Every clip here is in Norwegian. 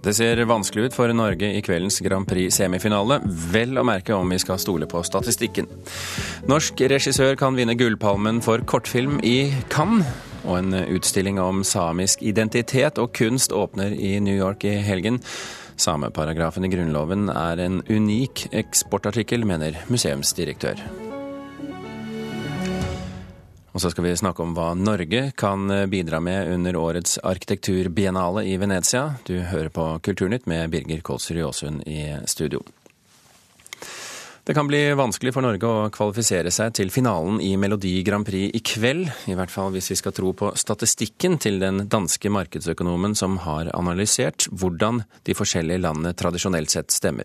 Det ser vanskelig ut for Norge i kveldens Grand Prix-semifinale, vel å merke om vi skal stole på statistikken. Norsk regissør kan vinne Gullpalmen for kortfilm i Cannes. Og en utstilling om samisk identitet og kunst åpner i New York i helgen. Sameparagrafen i Grunnloven er en unik eksportartikkel, mener museumsdirektør. Og så skal vi snakke om hva Norge kan bidra med under årets arkitekturbiennale i Venezia. Du hører på Kulturnytt med Birger Kolsrud Aasund i studio. Det kan bli vanskelig for Norge å kvalifisere seg til finalen i Melodi Grand Prix i kveld. I hvert fall hvis vi skal tro på statistikken til den danske markedsøkonomen som har analysert hvordan de forskjellige landene tradisjonelt sett stemmer.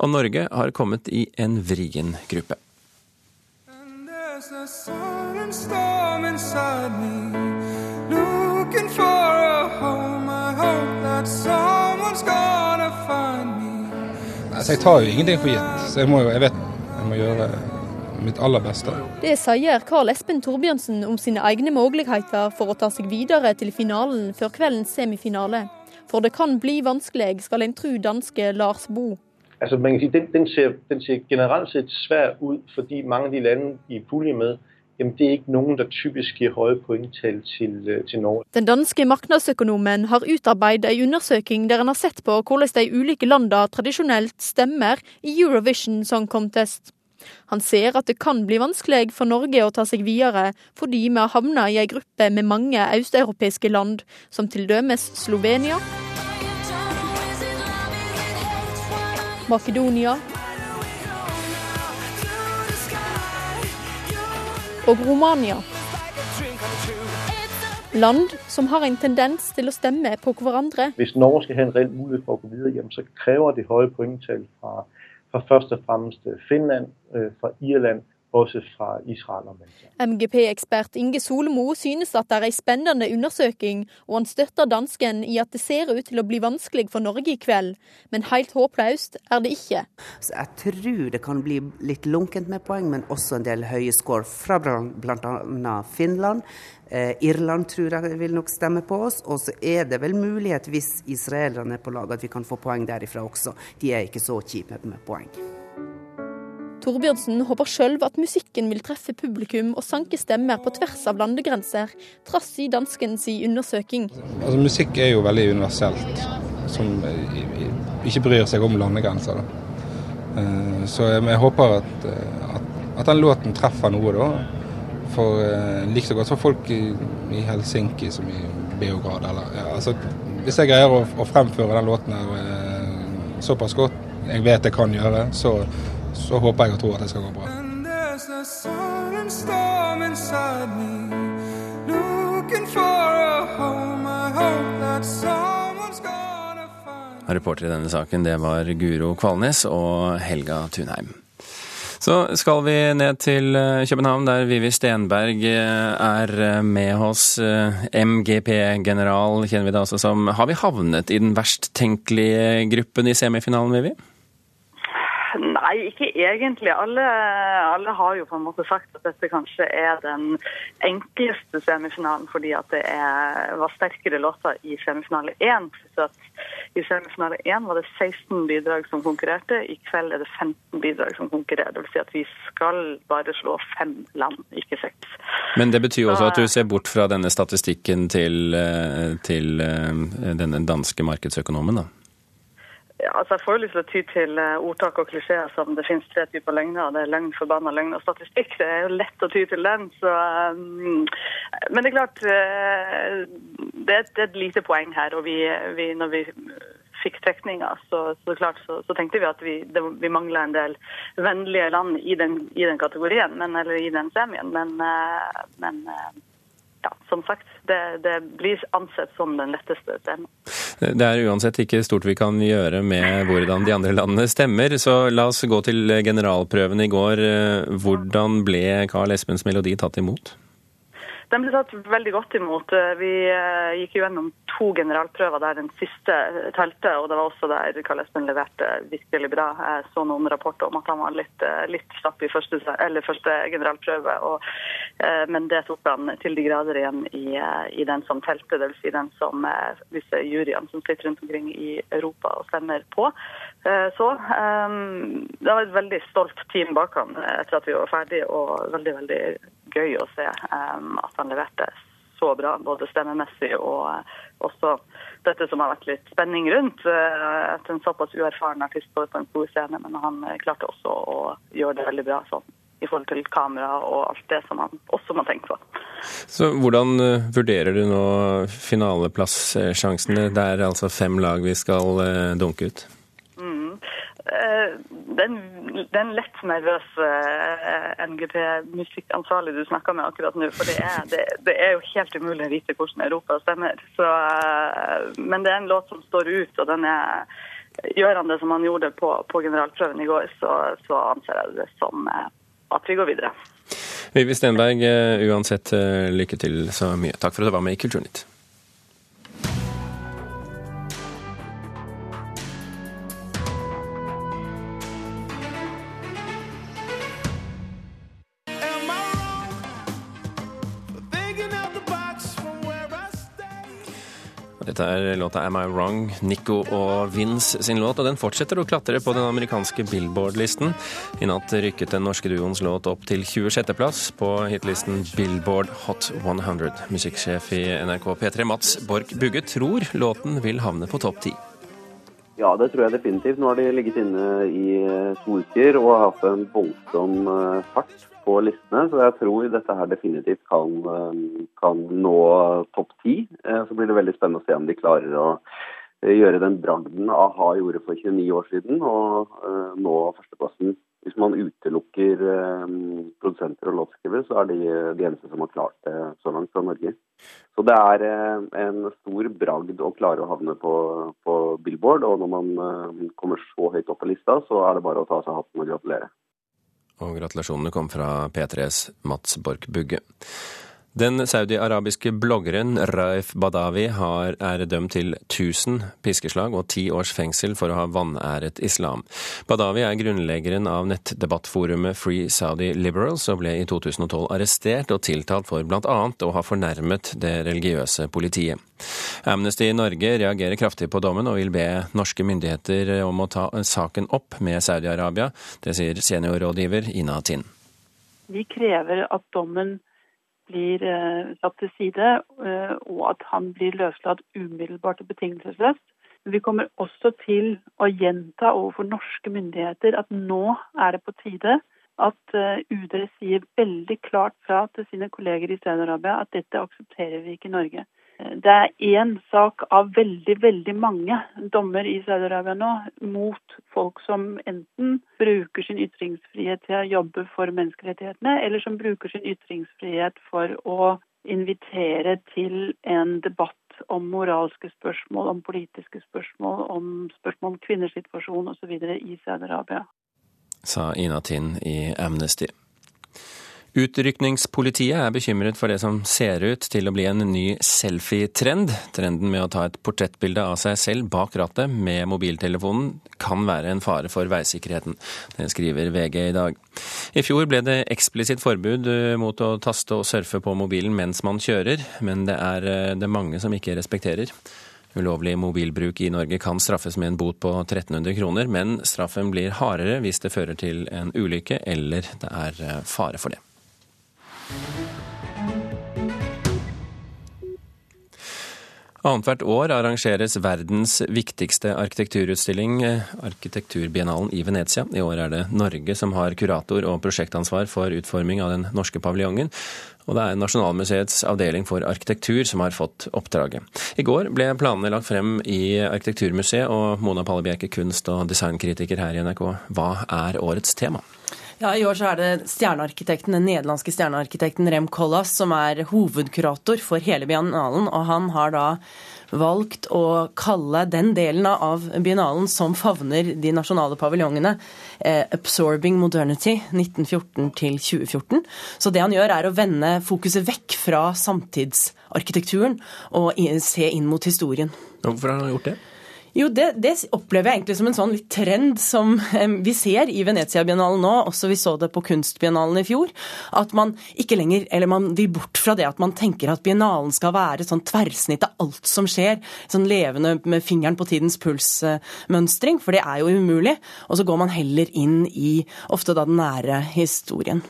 Og Norge har kommet i en vrien gruppe. Altså, jeg tar jo ingenting for gitt, så jeg, må, jeg vet jeg må gjøre mitt aller beste. Det sier Karl Espen Torbjørnsen om sine egne muligheter for å ta seg videre til finalen før kveldens semifinale. For det kan bli vanskelig, skal en tru danske Lars Bo. Altså, man kan si, den, den, ser, den ser generelt sett svær ut fordi mange av de landene i pulje med jamen det er ikke noen der typisk gir høye poengtall til, øh, til, Norge. Den danske markedsøkonomen har utarbeidet en undersøking der han har sett på hvordan de ulike landene tradisjonelt stemmer i Eurovision Song Contest. Han ser at det kan bli vanskelig for Norge å ta seg videre, fordi vi har havna i ei gruppe med mange østeuropeiske land, som til dømes Slovenia, Makedonia og Romania. Land som har en tendens til å stemme på hverandre. Hvis Norge skal ha en reell mulighet for å gå videre, så krever det høye poengtall fra, fra først og fremst Finland, øh, fra Irland også fra Israel og MGP-ekspert Inge Solmo synes at det er en spennende undersøking, og han støtter dansken i at det ser ut til å bli vanskelig for Norge i kveld. Men helt håpløst er det ikke. Så jeg tror det kan bli litt lunkent med poeng, men også en del høye score fra bl.a. Finland. Eh, Irland tror jeg vil nok stemme på oss. Og så er det vel mulighet, hvis israelerne er på lag, at vi kan få poeng derifra også. De er ikke så kjipe med poeng. Torbjørnsen håper sjøl at musikken vil treffe publikum og sanke stemmer på tvers av landegrenser, trass i danskens undersøking. Altså, musikk er jo veldig universelt, som ikke bryr seg om landegrenser. Da. så jeg, håper at, eh, at, at, den låten treffer noe, da. For eh, like så godt for folk i, i Helsinki som i Beograd. Eller, ja, altså, hvis jeg greier å, å fremføre den låten her såpass godt jeg vet jeg kan gjøre, så så håper jeg og tror at det skal gå bra. Reporter i denne saken det var Guro Kvalnes og Helga Tunheim. Så skal vi ned til eh, København, der Vivi Stenberg eh, er eh, med oss. MGP-general kjenner vi det altså som. Har vi havnet i den verst tenkelige gruppen i semifinalen, Vivi? Ikke egentlig. Alle, alle, har jo på en måte sagt at dette kanskje er den enkleste semifinalen, fordi at det er, var sterkere låter i semifinale én. I semifinale én var det 16 bidrag som konkurrerte, i kveld er det 15 bidrag som konkurrerer. Det vil si at vi skal bare slå fem land, ikke seks. Men det betyr også at du ser bort fra denne statistikken til, eh, til eh, denne danske markedsøkonomen, da? Altså Jeg får lyst til å ty til eh, ordtak og klisjeer som det finnes tre typer løgner. Det er løgn, forbanna løgn og statistikk. Det er jo lett å ty til den. Så, um, men det er klart uh, det, er, et lite poeng her. og vi, vi, når vi fikk trekninga, så, så, klart, så, så, tenkte vi at vi, det, vi mangla en del vennlige land i den, i den kategorien, men, eller i den semien. Men, uh, men ja, som sagt, det, det, blir ansett som den letteste stemmen. Det er uansett ikke stort vi kan gjøre med hvordan de andre landene stemmer, så la oss gå til generalprøven i går. Hvordan ble Carl Espens melodi tatt imot? Den ble tatt veldig godt imot. Vi eh, gikk jo gjennom to generalprøver der den siste telte, og det var også der Karl Espen leverte virkelig bra. Jeg så noen rapporter om at han var litt, eh, litt slapp i første, første generalprøve, og, eh, men det tok han til de grader igjen i, i den som telte, dvs. Si den disse juryene som sitter rundt omkring i Europa og stemmer på. Så det var et veldig stolt team bak han etter at vi var ferdig, og veldig, veldig gøy å se um, at han leverte så bra, både stemmemessig og uh, også dette som har vært litt spenning rundt. Uh, at en såpass uerfaren artist står på en stor scene, men han uh, klarte også å gjøre det veldig bra sånn, i forhold til kamera og alt det som han også må tenke på. Så Hvordan vurderer du nå finaleplasssjansene? Det er altså fem lag vi skal dunke ut? Den, den lett nervøs uh, NGP-musikkansvarlig du snakker med akkurat nå. For det er, det, det er, jo helt umulig å vite hvordan Europa stemmer. Så, uh, men det er en låt som står ut, og den er Gjør han det som han gjorde på, på generalprøven i går, så, så, anser jeg det som at vi går videre. Vivi Stenberg, uansett lykke til så mye. Takk for at du var med i Kulturnytt. Dette er låta 'Am I Wrong', Nico og Vince sin låt, og den fortsetter å klatre på den amerikanske Billboard-listen. I natt rykket den norske duoens låt opp til 26.-plass på hitlisten Billboard Hot 100. Musikksjef i NRK P3 Mats Borch Bugge tror låten vil havne på topp ti. Ja, det tror jeg definitivt. Nå har de ligget inne i to uker og har hatt en voldsom eh, fart på listene, så jeg tror dette her definitivt kan, eh, kan nå topp ti. Eh, så blir det veldig spennende å se om de klarer å eh, gjøre den bragden a-ha gjorde for 29 år siden, og nå førsteplassen. Hvis man utelukker produsenter og låtskrivere, så er de de eneste som har klart det så langt fra Norge. Så det er en stor bragd å klare å havne på, på Billboard, og når man kommer så høyt opp på lista, så er det bare å ta seg hatten og gratulere. Og gratulasjonene kom fra P3s Mats Borch Bugge. Den saudi-arabiske bloggeren Raif Badawi har, er dømt til 1000 piskeslag og ti års fengsel for å ha vanæret islam. Badawi er grunnleggeren av nettdebattforumet Free Saudi Liberals og ble i 2012 arrestert og tiltalt for bl.a. å ha fornærmet det religiøse politiet. Amnesty i Norge reagerer kraftig på dommen og vil be norske myndigheter om å ta saken opp med Saudi-Arabia. Det sier seniorrådgiver Ina Tind. Vi krever at dommen blir eh, satt til side, eh, og at han blir løslatt umiddelbart og betingelsesløst. Men vi kommer også til å gjenta overfor norske myndigheter at nå er det på tide at eh, UD sier veldig klart fra til sine kolleger i Saudi-Arabia at dette aksepterer vi ikke i Norge. Det er én sak av veldig, veldig mange dommer i Saudi-Arabia nå mot folk som enten bruker sin ytringsfrihet til å jobbe for menneskerettighetene, eller som bruker sin ytringsfrihet for å invitere til en debatt om moralske spørsmål, om politiske spørsmål, om spørsmål om kvinners situasjon osv. i Saudi-Arabia. Sa Ina Tind i Amnesty. Utrykningspolitiet er bekymret for det som ser ut til å bli en ny selfie-trend. Trenden med å ta et portrettbilde av seg selv bak rattet med mobiltelefonen kan være en fare for veisikkerheten. Det skriver VG i dag. I fjor ble det eksplisitt forbud eh, mot å taste og surfe på mobilen mens man kjører, men det er eh, det mange som ikke respekterer. Ulovlig mobilbruk i Norge kan straffes med en bot på 1300 kroner, men straffen blir hardere hvis det fører til en ulykke eller det er eh, fare for det. Annethvert år arrangeres verdens viktigste arkitekturutstilling, arkitekturbiennalen i Venezia. I år er det Norge som har kurator og prosjektansvar for utforming av den norske paviljongen. Og det er Nasjonalmuseets avdeling for arkitektur som har fått oppdraget. I går ble planene lagt frem i Arkitekturmuseet, og Mona Palle Bjerke, kunst- og designkritiker her i NRK, hva er årets tema? Ja, I år så er det stjernearkitekten, den nederlandske stjernearkitekten Rem Kollas som er hovedkurator for hele biennalen. og Han har da valgt å kalle den delen av biennalen som favner de nasjonale paviljongene, eh, 'Absorbing Modernity 1914 til 2014'. Så det han gjør, er å vende fokuset vekk fra samtidsarkitekturen og se inn mot historien. Hvorfor har han gjort det? Jo, det, det, opplever jeg egentlig som en sånn litt trend som vi ser i Venezia-biennalen nå, også vi så det på Kunstbiennalen i fjor. At man ikke lenger, eller man vil bort fra det at man tenker at biennalen skal være sånn tverrsnitt av alt som skjer. Sånn levende med fingeren på tidens puls-mønstring, for det er jo umulig. Og så går man heller inn i ofte da den nære historien.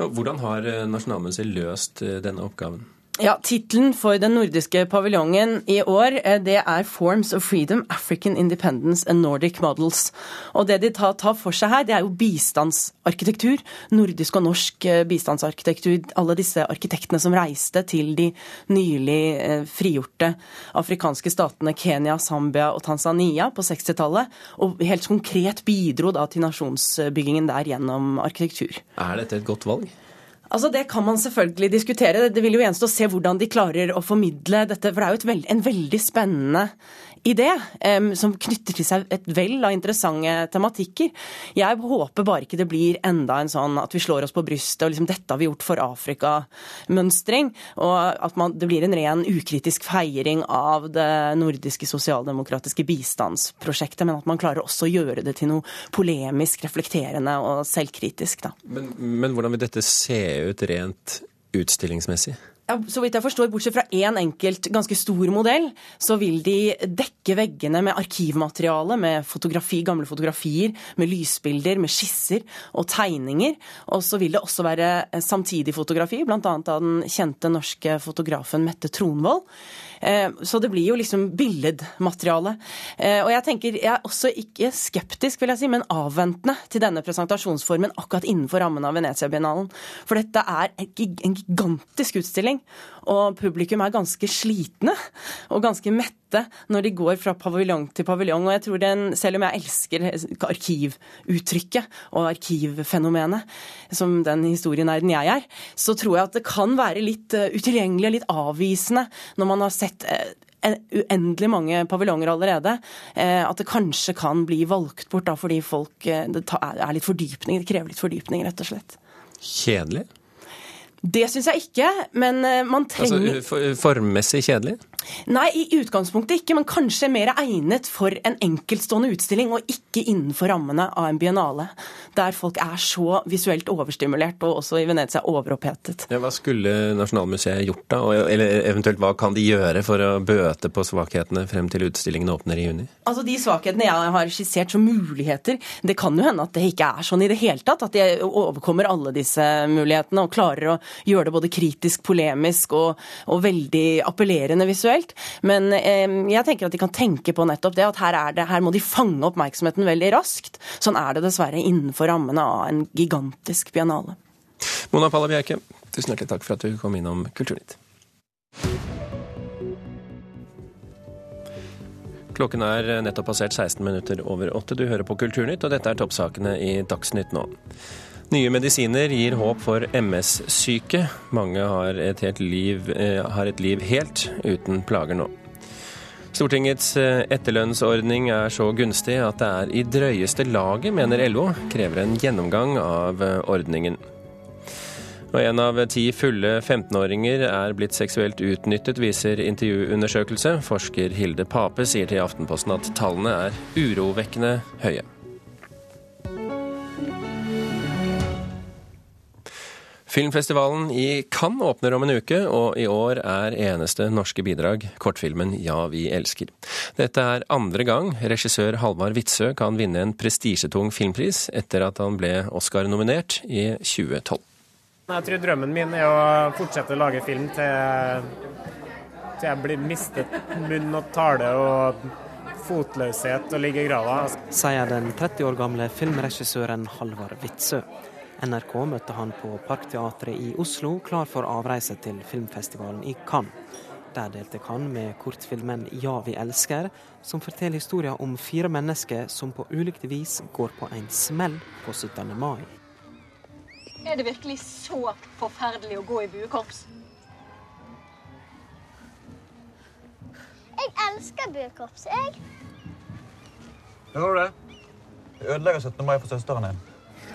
Hvordan har Nasjonalmuseet løst eh, denne oppgaven? Ja, Tittelen for den nordiske paviljongen i år eh, det er 'Forms of Freedom, African Independence and Nordic Models'. Og Det de tar, for seg her, det er jo bistandsarkitektur. Nordisk og norsk eh, bistandsarkitektur. Alle disse arkitektene som reiste til de nylig eh, frigjorte afrikanske statene Kenya, Zambia og Tanzania på 60-tallet. Og helt konkret bidro da til nasjonsbyggingen der gjennom arkitektur. Er dette et godt valg? Altså Det kan man selvfølgelig diskutere. Det vil jo gjenstå å se hvordan de klarer å formidle dette. For det er jo veld, en veldig spennende idé, um, som knytter til seg et vell av interessante tematikker. Jeg håper bare ikke det blir enda en sånn at vi slår oss på brystet og liksom 'dette har vi gjort for Afrika'-mønstring. Og at man, det blir en ren ukritisk feiring av det nordiske sosialdemokratiske bistandsprosjektet, men at man klarer også å gjøre det til noe polemisk, reflekterende og selvkritisk. Da. Men, men hvordan vil dette se ut rent utstillingsmessig? Ja, så vidt jeg forstår, Bortsett fra én en enkelt, ganske stor modell, så vil de dekke veggene med arkivmateriale, med fotografi, gamle fotografier, med lysbilder, med skisser og tegninger. Og så vil det også være samtidig fotografi, bl.a. av den kjente norske fotografen Mette Tronvold. Eh, så det blir jo liksom billedmateriale. Eh, og jeg tenker, jeg er også ikke skeptisk, vil jeg si, men avventende til denne presentasjonsformen akkurat innenfor rammen av Venezia-biennalen. For dette er en gigantisk utstilling, og publikum er ganske slitne og ganske mette når de går fra paviljong til paviljong. Og jeg tror den, selv om jeg elsker arkivuttrykket og arkivfenomenet, som den historienerden jeg er, så tror jeg at det kan være litt eh, utilgjengelig og litt avvisende når man har sett eh, uendelig mange paviljonger allerede. Eh, at det kanskje kan bli valgt bort da, fordi folk det er litt fordypning, det krever litt fordypning, rett og slett. Kjedelig? Det syns jeg ikke, men man altså, trenger Altså Formmessig kjedelig? Nei, i utgangspunktet ikke, men kanskje mer egnet for en enkeltstående utstilling, og ikke innenfor rammene av en biennale. Der folk er så visuelt overstimulert, og også i Venezia overopphetet. Ja, hva skulle Nasjonalmuseet gjort da, eller eventuelt hva kan de gjøre for å bøte på svakhetene frem til utstillingen åpner i juni? Altså De svakhetene jeg har skissert som muligheter, det kan jo hende at det ikke er sånn i det hele tatt. At de overkommer alle disse mulighetene og klarer å gjøre det både kritisk, polemisk og, og veldig appellerende visuelt. Men eh, jeg tenker at de kan tenke på nettopp det, at her, det, her må de fange oppmerksomheten veldig raskt. Sånn er det dessverre innenfor rammene av en gigantisk biennale. Mona Palla Bjerke, tusen hjertelig takk for at du kom innom Kulturnytt. Klokken er nettopp passert 16 minutter over åtte. Du hører på Kulturnytt, og dette er toppsakene i Dagsnytt nå. Nye medisiner gir håp for MS-syke. Mange har et, liv, eh, har et liv helt uten plager nå. Stortingets eh, etterlønnsordning er så gunstig at det er i drøyeste laget, mener LO, krever en gjennomgang av eh, ordningen. Og En av ti fulle 15-åringer er blitt seksuelt utnyttet, viser intervjuundersøkelse. Forsker Hilde Pape sier til Aftenposten at tallene er urovekkende høye. Filmfestivalen i Cannes åpner om en uke, og i år er eneste norske bidrag kortfilmen Ja, vi elsker. Dette er andre gang regissør Halvard Witzøe kan vinne en prestisjetung filmpris etter at han ble Oscar-nominert i 2012. Jeg tror drømmen min er å fortsette å lage film til, til jeg blir mistet munn og tale og fotløshet og ligger i grava. Sier den 30 år gamle filmregissøren Halvard Witzøe. NRK møtte han på Parkteatret i Oslo, klar for avreise til filmfestivalen i Cannes. Der delte han med kortfilmen 'Ja, vi elsker', som forteller historien om fire mennesker som på ulikt vis går på en smell på 17. mai. Er det virkelig så forferdelig å gå i buekorps? Jeg elsker buekorps, jeg. Hører du det? Du ødelegger 17. mai for søsteren din.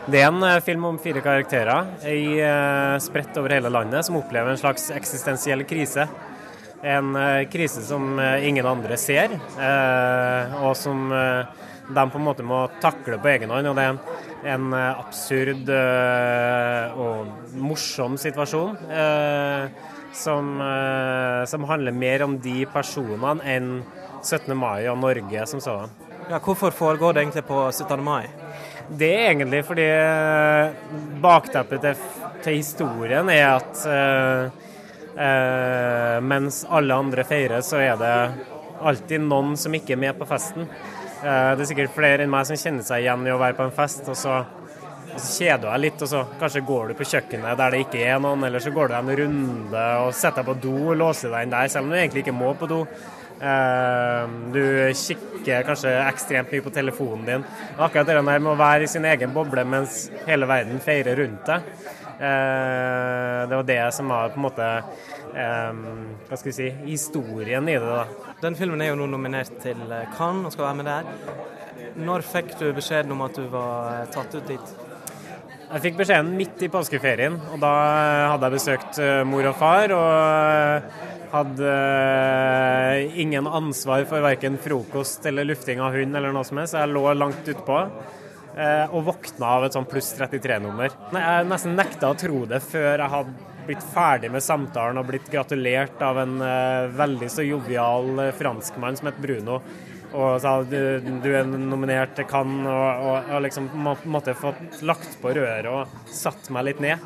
Det er en eh, film om fire karakterer i, eh, spredt over hele landet som opplever en slags eksistensiell krise. En eh, krise som ingen andre ser, og som de på en måte må takle på egen hånd. og Det er en, absurd og morsom situasjon. som, som handler mer om de personene enn 17. mai og Norge som sådan. Ja, hvorfor foregår det egentlig på 17. mai? Det er egentlig fordi eh, bakteppet til, til historien er at eh, eh, mens alle andre feirer, så er det alltid noen som ikke er med på festen. Eh, det er sikkert flere enn meg som kjenner seg igjen i å være på en fest, og så, og så kjeder du deg litt, og så kanskje går du på kjøkkenet der det ikke er noen, eller så går du en runde og setter deg på do og låser deg inn der, selv om du egentlig ikke må på do. Eh, Du kikker kanskje ekstremt mye på telefonen din. Akkurat det der med å være i sin egen boble mens hele verden feirer rundt deg, eh, det var det som var på en måte eh, Hva skal vi si historien i det. da. Den filmen er jo nå nominert til eh, Cannes og skal være med der. Når fikk du beskjeden om at du var eh, tatt ut dit? Jeg fikk beskjeden midt i påskeferien, og da hadde jeg besøkt eh, mor og far. Og hadde eh, ingen ansvar for verken frokost eller lufting av hund eller noe som helst, så jeg lå langt utpå. eh, Og våkna av et sånn pluss 33-nummer. Jeg nesten nekta å tro det før jeg hadde blitt ferdig med samtalen og blitt gratulert av en eh, veldig så jovial franskmann som het Bruno. Og sa du, du er nominert til Cannes, og, og, og liksom måtte få lagt på røret og satt meg litt ned.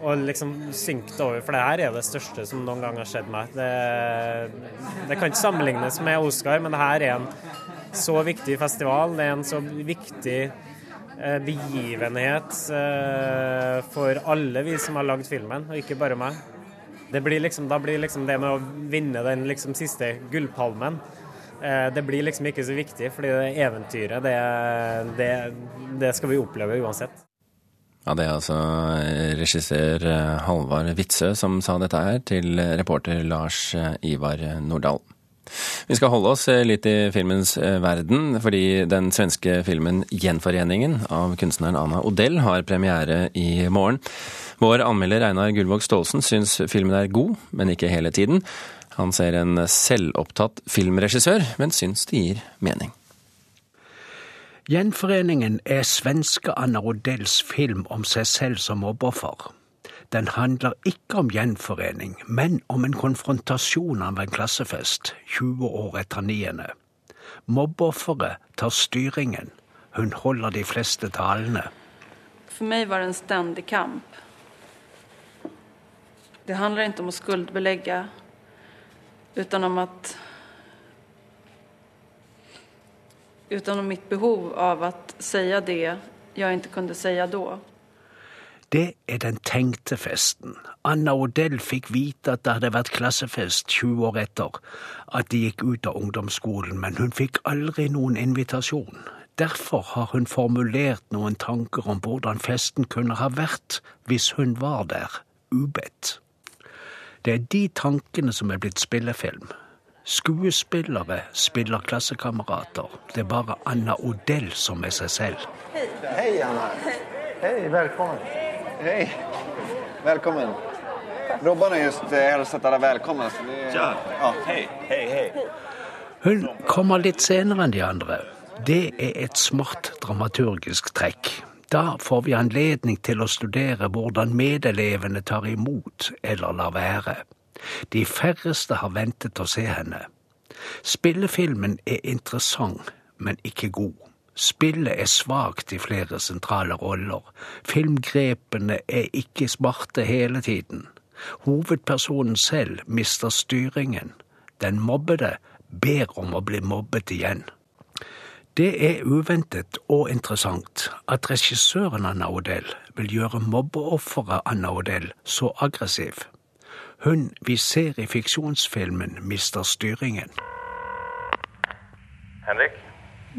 Og liksom synkte over, for det her er det største som noen gang har skjedd meg. Det, det kan ikke sammenlignes med Oscar, men det her er en så viktig festival. Det er en så viktig eh, begivenhet eh, for alle vi som har lagd filmen, og ikke bare meg. Blir liksom, da blir liksom det med å vinne den liksom siste gullpalmen eh, det blir liksom ikke så viktig, fordi det eventyret, det, det, det skal vi oppleve uansett. Ja, Det er altså regissør eh, Halvard Witzøe som sa dette her, til reporter Lars eh, Ivar Nordahl. Vi skal holde oss eh, litt i filmens verden, fordi den svenske filmen 'Gjenforeningen' av kunstneren Anna Odell har premiere i morgen. Vår anmelder Einar Gullvåg Staalesen syns filmen er god, men ikke hele tiden. Han ser en selvopptatt filmregissør, men syns det gir mening. Gjenforeningen er svenske Anna Rodells film om seg selv som mobbeoffer. Den handler ikke om gjenforening, men om en konfrontasjon av en klassefest 20 år etter niende. Mobbeofferet tar styringen. Hun holder de fleste talene. For meg var det en stendig kamp. Det handler ikke om å skuldbelegge, utan om at utan om mitt behov av å si det jeg ikke kunne si da. Det er den tenkte festen. Anna Odell fikk vite at det hadde vært klassefest 20 år etter at de gikk ut av ungdomsskolen, men hun fikk aldri noen invitasjon. Derfor har hun formulert noen tanker om hvordan festen kunne ha vært hvis hun var der, ubedt. Det er de tankene som er blitt spillefilm. Skuespillere spiller klassekamerater. Det er bare Anna Odell som er seg selv. Hei, Anna. Hei, velkommen. Hei. Velkommen. Robban har just eh, hälsat velkommen. välkomna. Så det... Ja. ja. Hei, hei, hei. Hun kommer litt senere enn de andre. Det er et smart dramaturgisk trekk. Da får vi anledning til å studere hvordan medelevene tar imot eller lar være. De færreste har ventet å se henne. Spillefilmen er interessant, men ikke god. Spillet er svakt i flere sentrale roller. Filmgrepene er ikke smarte hele tiden. Hovedpersonen selv mister styringen. Den mobbede ber om å bli mobbet igjen. Det er uventet og interessant at regissøren Anna Odell vil gjøre mobbeofferet Anna Odell så aggressiv. Hun vi ser i fiksjonsfilmen, mister styringen. Henrik?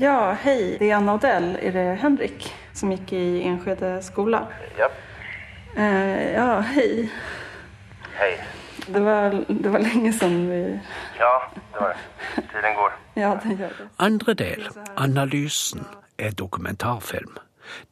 Ja, hei. Det er Anna Odell. Er det Henrik som gikk i Enskede skole? Ja. Eh, ja, hei. Hei. Det var, det var lenge siden vi Ja, det var det. Tiden går. Ja, det gjør det. Andre del, Analysen, er dokumentarfilm.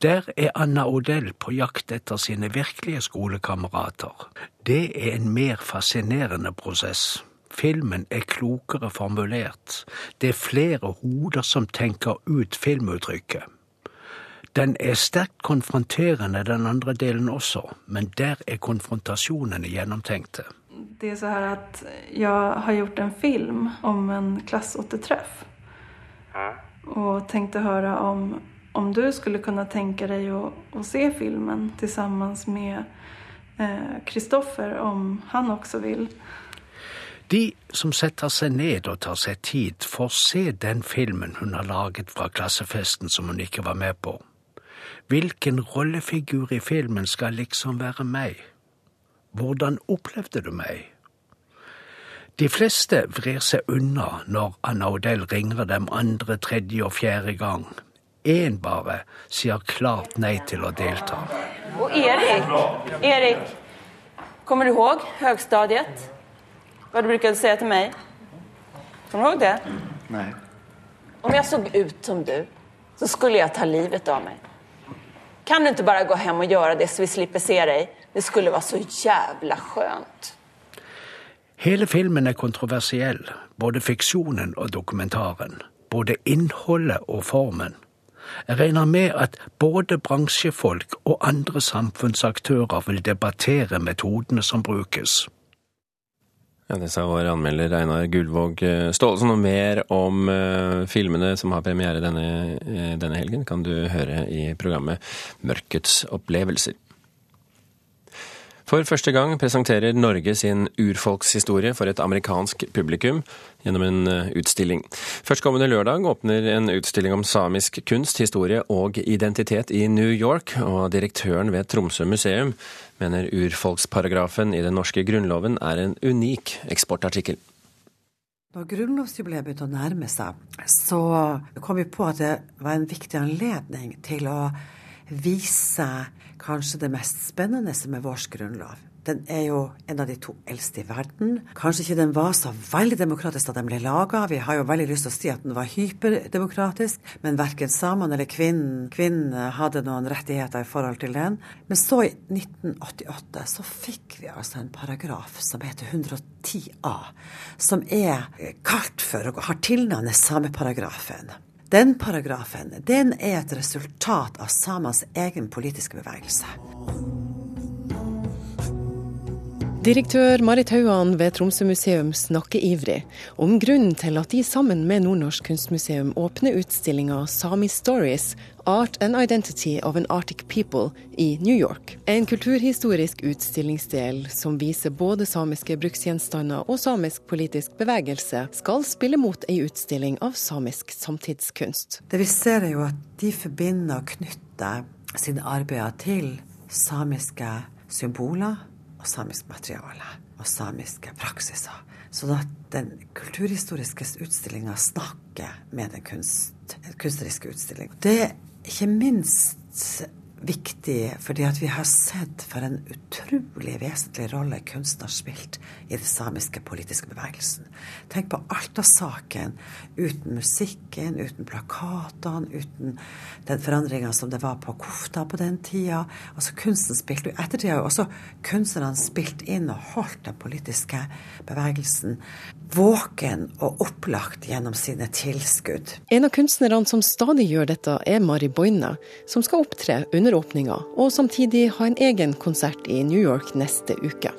Der er Anna Odell på jakt etter sine virkelige skolekamerater. Det er en mer fascinerende prosess. Filmen er klokere formulert. Det er flere hoder som tenker ut filmuttrykket. Den er sterkt konfronterende, den andre delen også, men der er konfrontasjonene gjennomtenkte. Det er så her at jeg har gjort en film om en klassåtertreff. Og tenkte høre om, om du skulle kunne tenke deg å, å se filmen tillsammans med Kristoffer, eh, om han også vil. De som setter seg ned og tar seg tid, får se den filmen hun har laget fra klassefesten som hun ikke var med på. Hvilken rollefigur i filmen skal liksom være meg? Hvordan opplevde du meg? De fleste vrir seg unna når Anna Odell ringer dem andre, tredje og fjerde gang. Én bare sier klart nei til å delta. Og Erik, Erik, kommer du ihåg høgstadiet? Hva du brukade si til meg? Kommer du ihåg det? Nei. Om jeg så ut som du, så skulle jeg ta livet av meg. Kan du ikke bare gå hjem og gjøre det, så vi slipper se deg? Det skulle være så jævla skjønt. Hele filmen er kontroversiell, både fiksjonen og dokumentaren. Både innholdet og formen. Jeg regner med at både bransjefolk og andre samfunnsaktører vil debattere metodene som brukes. Ja, Det sa vår anmelder Einar Gullvåg Staalesen. Og mer om uh, filmene som har premiere denne, uh, denne helgen, kan du høre i programmet Mørkets opplevelser. For første gang presenterer Norge sin urfolkshistorie for et amerikansk publikum gjennom en utstilling. Førstkommende lørdag åpner en utstilling om samisk kunst, historie og identitet i New York, og direktøren ved Tromsø museum mener urfolksparagrafen i den norske grunnloven er en unik eksportartikkel. Når grunnlovsjubileet begynte å nærme seg, så kom vi på at det var en viktig anledning til å vise kanskje det mest spennende med vår grunnlov. Den er jo en av de to eldste i verden. Kanskje ikke den var så veldig demokratisk da den ble laga. Vi har jo veldig lyst til å si at den var hyperdemokratisk, men verken samene eller kvinnen, kvinnen hadde noen rettigheter i forhold til den. Men så, i 1988, så fikk vi altså en paragraf som heter 110a, som er kalt for, og har tilnavnet sameparagrafen. Den paragrafen den er et resultat av samenes egen politiske bevegelse. Direktør Marit Hauan ved Tromsø museum snakker ivrig om grunnen til at de sammen med Nordnorsk kunstmuseum åpner utstillinga Sami Stories Art and Identity of an Arctic People i New York. En kulturhistorisk utstillingsdel som viser både samiske bruksgjenstander og samisk politisk bevegelse, skal spille mot ei utstilling av samisk samtidskunst. Det vi ser er jo at de forbinder og knytter sine arbeider til samiske symboler og samisk materiale og samiske praksiser. Sånn at den kulturhistoriske utstillinga snakker med den kunst, kunstneriske utstillinga. Det er ikke minst viktig fordi at vi har sett for en utrolig vesentlig rolle kunsten har spilt i den samiske politiske bevegelsen. Tenk på Alta-saken. Uten musikken, uten plakatene, uten den forandringa som det var på kofta på den tida. Altså Kunsten spilte jo ettertid har jo også kunstnerne spilt inn og holdt den politiske bevegelsen våken og opplagt gjennom sine tilskudd. En av kunstnerne som stadig gjør dette, er Mari Boina, som skal opptre under åpninga, og samtidig ha en egen konsert i New York neste uke.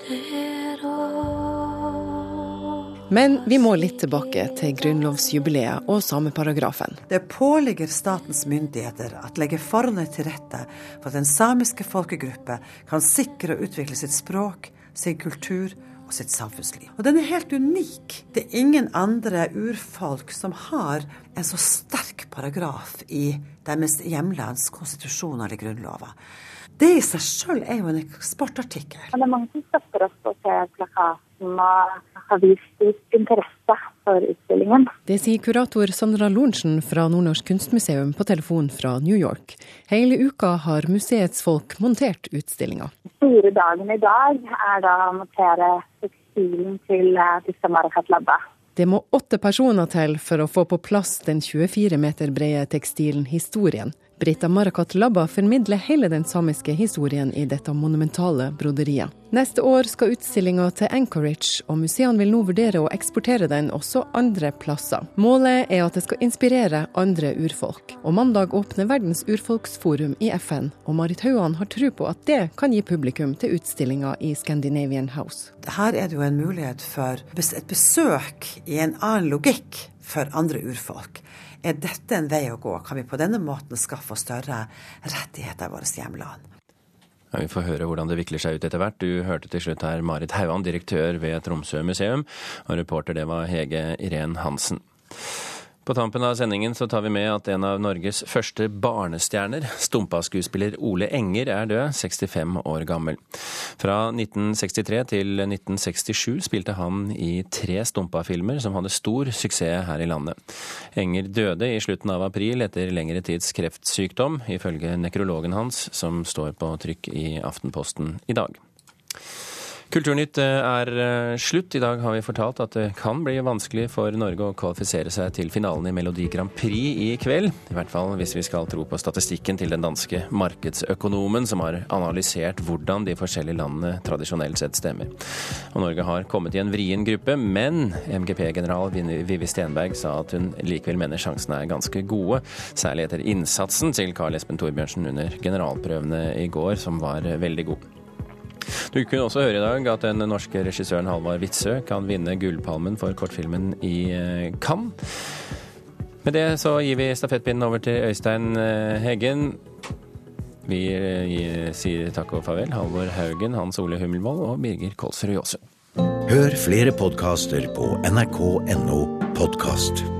Men vi må litt tilbake til grunnlovsjubileet og sameparagrafen. Det påligger statens myndigheter at legge forholdene til rette for at den samiske folkegruppe kan sikre og utvikle sitt språk, sin kultur og sitt samfunnsliv. Og den er helt unik. Det er ingen andre urfolk som har en så sterk paragraf i deres hjemlands konstitusjon eller grunnlover. Det i seg sjøl er jo en eksportartikkel. Det er mange som støtter oss og å se plakaten og har vist interesse for utstillingen. Det sier kurator Sandra Lorentzen fra Nordnorsk kunstmuseum på telefon fra New York. Hele uka har museets folk montert utstillinga. store dagen i dag er da å montere tekstilen til uh, disse Marifat-labba. Det må åtte personer til for å få på plass den 24 meter brede tekstilen Historien, Brita Marakat Labba formidler hele den samiske historien i dette monumentale broderiet. Neste år skal utstillinga til Anchorage, og museene vil nå vurdere å eksportere den også andre plasser. Målet er at det skal inspirere andre urfolk. Og mandag åpner Verdens urfolksforum i FN, og Marit Hauan har tro på at det kan gi publikum til utstillinga i Scandinavian House. Her er det jo en mulighet for et besøk i en annen logikk for andre urfolk. Er dette en vei å gå? Kan vi på denne måten skaffe oss større rettigheter i vårt hjemland? Ja, vi får høre hvordan det vikler seg ut etter hvert. Du hørte til slutt her Marit Hauan, direktør ved Tromsø museum, og reporter det var Hege Irén Hansen. På tampen av sendingen så tar vi med at en av Norges første barnestjerner, Stumpa-skuespiller Ole Enger, er død, 65 år gammel. Fra 1963 til 1967 spilte han i tre Stumpa-filmer som hadde stor suksess her i landet. Enger døde i slutten av april etter lengre tids kreftsykdom, ifølge nekrologen hans, som står på trykk i Aftenposten i dag. Kulturnytt eh, er eh, slutt. I dag har vi fortalt at det kan bli vanskelig for Norge å kvalifisere seg til finalen i Melodi Grand Prix i kveld. I hvert fall hvis vi skal tro på statistikken til den danske markedsøkonomen som har analysert hvordan de forskjellige landene tradisjonelt sett stemmer. Og Norge har kommet i en vrien gruppe, men MGP-general Vivi Stenberg sa at hun likevel mener sjansene er ganske gode, særlig etter innsatsen til Karl Espen Torbjørnsen under generalprøvene i går, som var veldig god. Du kunne også høre i dag at den norske regissøren Halvard Witzøe kan vinne Gullpalmen for kortfilmen i eh, Cannes. Med det så gir vi stafettpinnen over til Øystein eh, Heggen. Vi eh, sier takk og farvel. Halvor Haugen, Hans Ole Hummelvold og Birger Kolsrud Jåsund. Hør flere podkaster på nrk.no podkast.